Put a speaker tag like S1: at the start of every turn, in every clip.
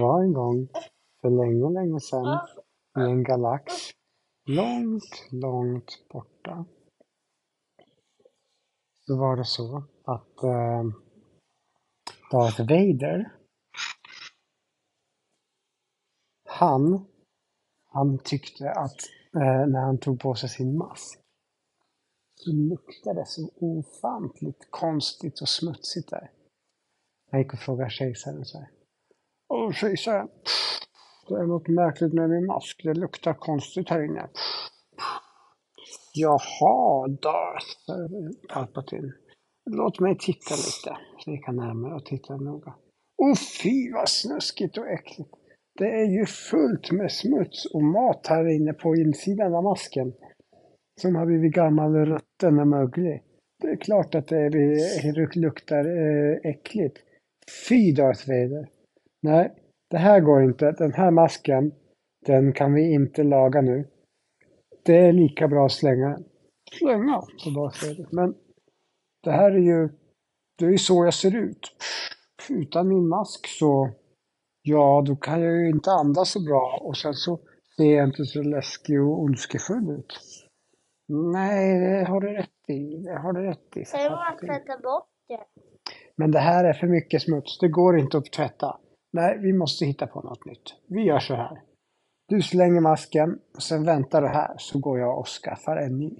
S1: Var en gång för länge, länge sedan i en galax långt, långt borta. Så var det så att eh, Darth Vader han, han tyckte att eh, när han tog på sig sin mask så luktade det så ofantligt konstigt och smutsigt där. Jag gick och frågade kejsaren så här. Åh jag. det är något märkligt med min mask. Det luktar konstigt här inne. Jaha, Darth, Palpatine. Låt mig titta lite. Så gick han närmare och tittade noga. Åh fy vad snuskigt och äckligt. Det är ju fullt med smuts och mat här inne på insidan av masken. Som har blivit gammal, och rutten och möglig. Det är klart att det luktar eh, äckligt. Fy Darth Vader. Nej, det här går inte. Den här masken, den kan vi inte laga nu. Det är lika bra att slänga. Slänga, Darth Vader. Men det här är ju, det är ju så jag ser ut. Utan min mask så, ja, då kan jag ju inte andas så bra och sen så ser jag inte så läskig och ondskefull ut. Nej, det har du rätt i. Det har du rätt i.
S2: Du bara tvätta bort det?
S1: Men det här är för mycket smuts. Det går inte att tvätta. Nej, vi måste hitta på något nytt. Vi gör så här. Du slänger masken, och sen väntar du här så går jag och skaffar en ny.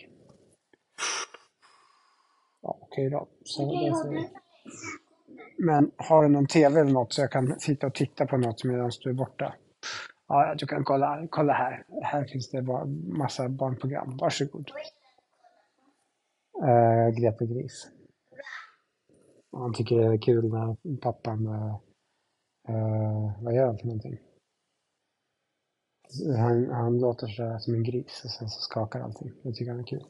S1: Ja, okej då. Så Men har du någon TV eller något så jag kan sitta och titta på något medan du är borta? Ja, du kan kolla, kolla här. Här finns det bara massa barnprogram. Varsågod. Uh, Grete Gris. Han tycker det är kul när pappan, uh, vad gör han för någonting? Han, han låter sådär som en gris och sen så skakar allting. Det tycker han är kul.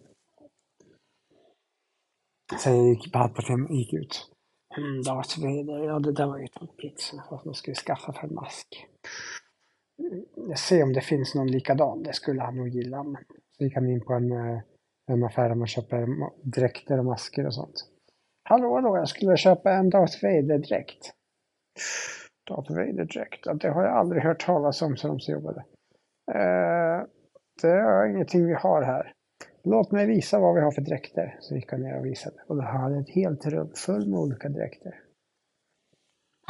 S1: Sen gick Palpatine gick ut. Mm, Darth Vader, ja det där var ju tokigt. Vad man skulle skaffa för en mask? Mm, jag ser om det finns någon likadan, det skulle han nog gilla. Så gick han in på en, eh, en affär där man köper dräkter och masker och sånt. Hallå, hallå, jag skulle köpa en Darth Vader-dräkt. Darth Vader-dräkt, det har jag aldrig hört talas om, så de jobbade. Eh, det är ingenting vi har här. Låt mig visa vad vi har för dräkter. Så gick han ner och visade. Och då hade ett helt rum fullt med olika dräkter.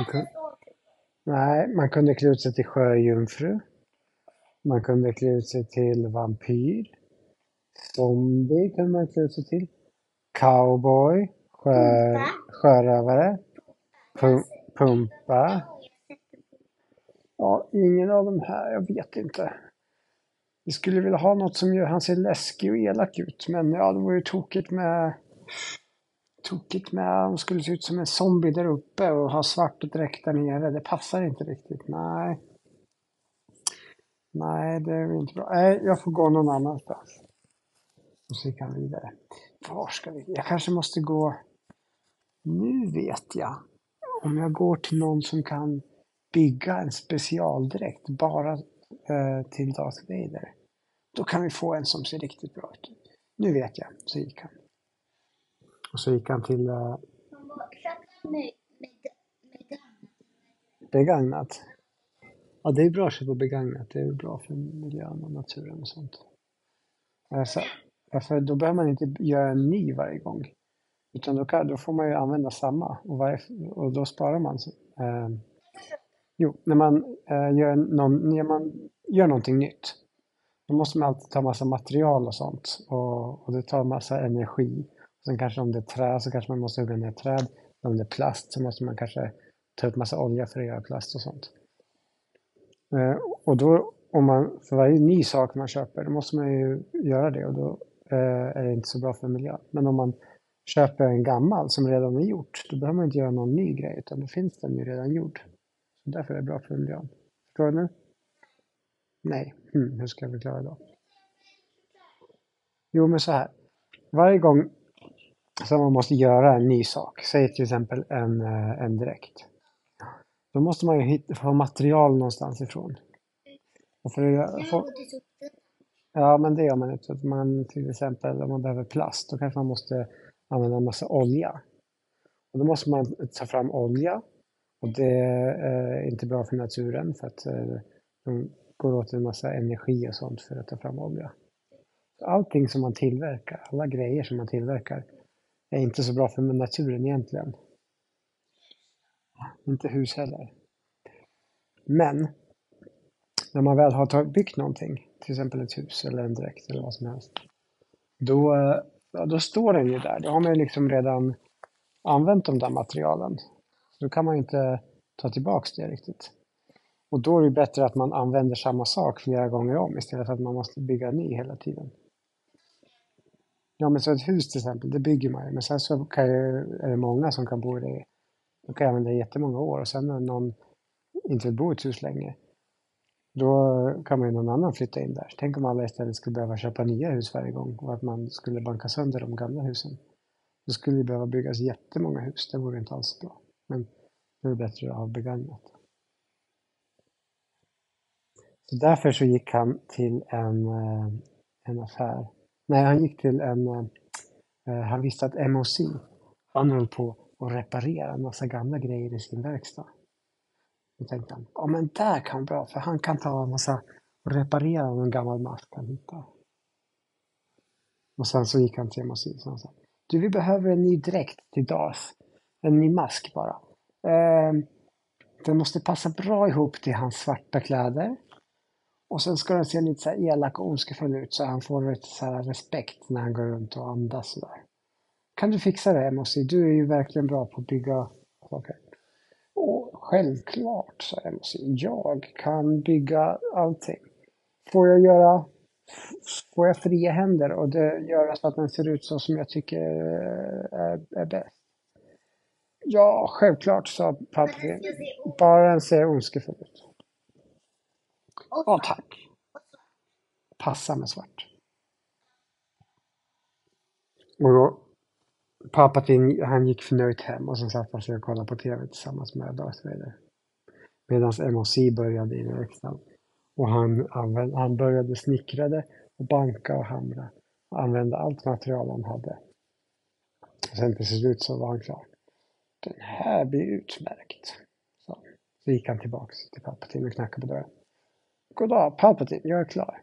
S1: Kunde... Nej, man kunde klä ut sig till sjöjungfru. Man kunde klä ut sig till vampyr. Zombie kunde man klä ut sig till. Cowboy. Sjö... Sjörövare. Pum... Pumpa. Ja, ingen av de här, jag vet inte. Vi skulle vilja ha något som gör han ser läskig och elak ut, men ja, det vore ju tokigt med tokigt med han skulle se ut som en zombie där uppe och ha svart dräkt där nere. Det passar inte riktigt. Nej. Nej, det är inte bra. Nej, jag får gå någon annanstans. Och så gick han vidare. Var ska vi? Jag kanske måste gå... Nu vet jag. Om jag går till någon som kan bygga en specialdräkt bara eh, till Darth Vader. Då kan vi få en som ser riktigt bra ut. Nu vet jag, så gick han. Och så gick han till... Eh, begagnat. Ja, det är bra att köpa begagnat. Det är bra för miljön och naturen och sånt. Alltså, för då behöver man inte göra en ny varje gång. Utan då, kan, då får man ju använda samma och, varje, och då sparar man. Eh, jo, när man, eh, gör någon, när man gör någonting nytt då måste man alltid ta massa material och sånt och, och det tar massa energi. Sen kanske om det är trä så kanske man måste hugga ner träd. Om det är plast så måste man kanske ta upp massa olja för att göra plast och sånt. Eh, och då, om man, för varje ny sak man köper, då måste man ju göra det och då eh, är det inte så bra för miljön. Men om man köper en gammal som redan är gjort, då behöver man inte göra någon ny grej utan då finns den ju redan gjord. Därför är det bra för miljön. Förstår du nu? Nej, hmm, hur ska jag förklara då? Jo, men så här. Varje gång som man måste göra en ny sak, säg till exempel en, eh, en dräkt. Då måste man ju hitta, få material någonstans ifrån. Och för, för, ja, men det gör man inte. Man, till exempel om man behöver plast, då kanske man måste använda en massa olja. Och då måste man ta fram olja och det är inte bra för naturen för att eh, de går åt en massa energi och sånt för att ta fram olja. Allting som man tillverkar, alla grejer som man tillverkar, är inte så bra för naturen egentligen. Inte hus heller. Men när man väl har byggt någonting, till exempel ett hus eller en dräkt eller vad som helst, då, eh, då står den ju där. Då har man ju liksom redan använt de där materialen. Då kan man ju inte ta tillbaks det riktigt. Och då är det bättre att man använder samma sak flera gånger om istället för att man måste bygga ny hela tiden. Ja, men så ett hus till exempel, det bygger man ju. Men sen så kan ju, är det många som kan bo i det. De kan använda det i jättemånga år och sen när någon inte vill bo i ett hus längre, då kan man ju någon annan flytta in där. Tänk om alla istället skulle behöva köpa nya hus varje gång och att man skulle banka sönder de gamla husen. Då skulle det behöva byggas jättemånga hus. Det vore inte alls bra. Men då är det bättre att ha begagnat. Så därför så gick han till en, eh, en affär. Nej, han gick till en... Eh, eh, han visste att MOC, han höll på att reparera en massa gamla grejer i sin verkstad. Då tänkte han, ja men där kan vara bra, för han kan ta en massa och reparera någon gammal mask han hittar. Och sen så gick han till MOC och sa, du vi behöver en ny dräkt till DAS. En ny mask bara. Eh, den måste passa bra ihop till hans svarta kläder. Och sen ska den se lite så elak och ondskefull ut så han får lite så respekt när han går runt och andas sådär. Kan du fixa det Mossi? Du är ju verkligen bra på att bygga saker. Och självklart, sa Mossi. Jag kan bygga allting. Får jag göra får jag fria händer och det gör så att den ser ut så som jag tycker eh, är, är bäst. Ja, självklart, sa pappa. Bara den ser ondskefull ut. Ja, tack. Passa med svart. Och då, Palpatine, han gick förnöjt hem och så satt han sig och kollade på TV tillsammans med Darth Vader. Medan MOC började i verkstaden. Och han, använde, han började snickrade och banka och hamra. Och använde allt material han hade. Och sen till slut så var han klar. Den här blir utmärkt. Så, så gick han tillbaks till Palpatine och knackade på dörren. Goddag, Palpatine, jag är klar.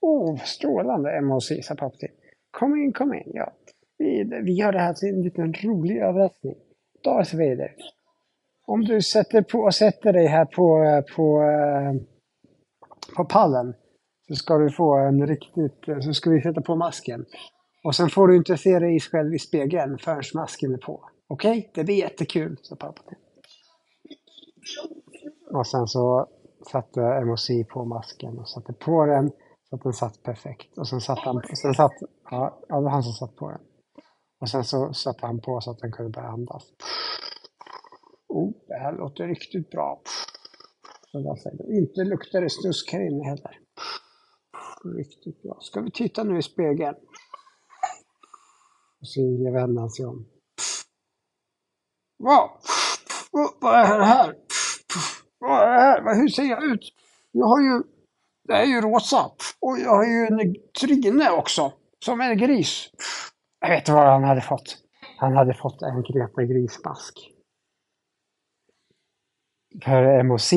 S1: Oh, strålande, MHC, sa Palpatine. Kom in, kom in, ja. Vi, vi gör det här till en liten rolig överraskning. Darth Vader. Om du sätter, på, sätter dig här på, på, eh, på pallen så ska du få en riktigt, så ska vi sätta på masken. Och sen får du inte se dig själv i spegeln förrän masken är på. Okej? Okay? Det blir jättekul, sa Palpatine. Och sen så satte MOC på masken och satte på den så att den satt perfekt. Och sen satt han, sen satt, ja, det var han som satt på den. Och sen så satte han på så att den kunde börja andas. Oh, det här låter riktigt bra. Så där säger Inte luktar det snusk här inne heller. Riktigt bra. Ska vi titta nu i spegeln? Och så vänder han sig om. Wow! Vad är det här? Vad är det här? Hur ser jag ut? Jag har ju... Det är ju rosa. Och jag har ju en tryne också. Som en gris. Jag vet vad han hade fått. Han hade fått en Greta Grismask. För MOC,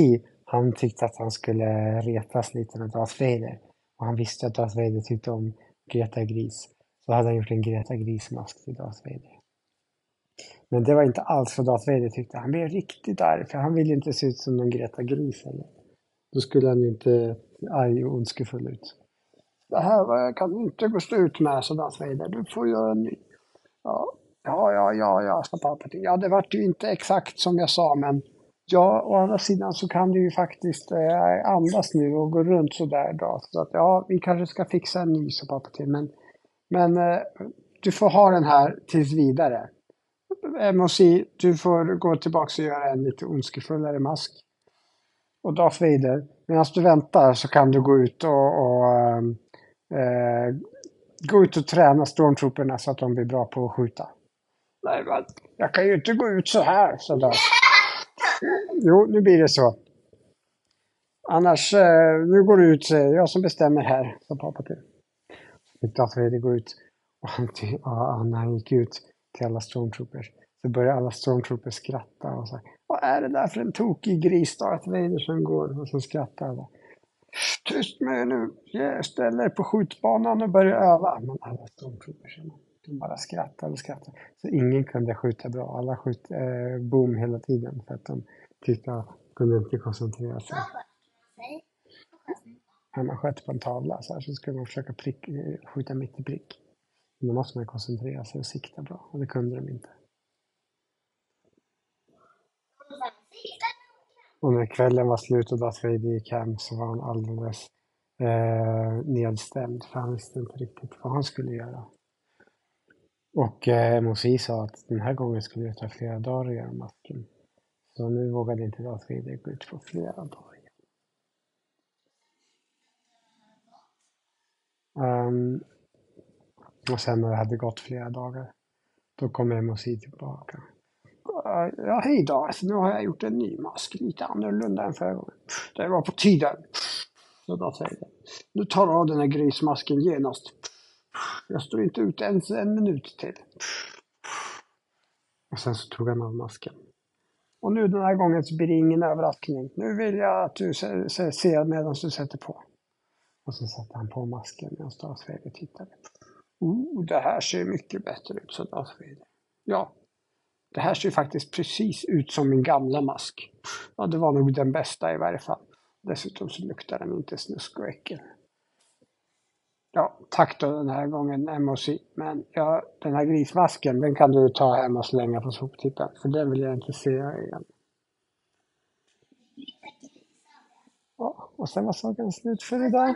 S1: han tyckte att han skulle retas lite med Darth Vader. Och han visste att Darth Vader tyckte om Greta Gris. Så hade han gjort en Greta Grismask till Darth Vader. Men det var inte alls vad Darth Vader tyckte. Han blev riktigt arg, för han ville inte se ut som någon Greta Gris eller. Då skulle han ju inte arg och ondskefull ut. Det här kan du inte gå stå ut med, sa Darth Vader. Du får göra en ny. Ja, ja, ja, ja, ja sa Palpatine. Ja, det vart ju inte exakt som jag sa, men ja, å andra sidan så kan du ju faktiskt eh, andas nu och gå runt sådär idag. Så att ja, vi kanske ska fixa en ny, sa Palpatine. Men, men eh, du får ha den här tills vidare. MOC, du får gå tillbaka och göra en lite ondskefullare mask. Och Darth Vader, medan du väntar så kan du gå ut och, och äh, gå ut och träna stormtrooperna så att de blir bra på att skjuta. Nej, men jag kan ju inte gå ut så här, sa Darth. Jo, nu blir det så. Annars, äh, nu går du ut, jag som bestämmer här, sa pappa till. Darth Vader gå ut och han, och han gick ut till alla stormtroopers så börjar alla stormtroopers skratta och säga Vad är det där för en tokig gris Darth Vader som går? Och så skrattar alla. Tyst med er nu! Ställ er på skjutbanan och börja öva. Men alla stormtroopers, de bara skrattade och skrattade. Så ingen kunde skjuta bra. Alla sköt eh, boom hela tiden för att de tyckte att de kunde inte koncentrera sig. När man sköt på en tavla så, här, så skulle man försöka prick, eh, skjuta mitt i prick. Men då måste man koncentrera sig och sikta bra och det kunde de inte. Och när kvällen var slut och Darth Vader gick hem så var han alldeles eh, nedstämd för han visste inte riktigt vad han skulle göra. Och eh, Mosi sa att den här gången skulle det ta flera dagar att göra masken. Så nu vågade inte Darth Vader gå ut på flera dagar. Um, och sen när det hade gått flera dagar, då kom Mosi tillbaka. Ja, hej Darth, alltså, nu har jag gjort en ny mask, lite annorlunda än förra gången. Det var på tiden. Så då säger jag, nu tar du av den här grismasken genast. Jag står inte ut ens en minut till. Och sen så tog han av masken. Och nu den här gången så blir det ingen överraskning. Nu vill jag att du ser medan du sätter på. Och så satte han på masken medan Darth Vader tittade. Oh, det här ser mycket bättre ut, sa Darth Vader. Ja, det här ser faktiskt precis ut som min gamla mask. Ja, det var nog den bästa i varje fall. Dessutom så luktar den inte snusk och äckel. Ja, tack då den här gången MOC. Men ja, den här grismasken, den kan du ta hem och slänga på soptippen. För den vill jag inte se igen. Ja, och sen var saken slut för idag.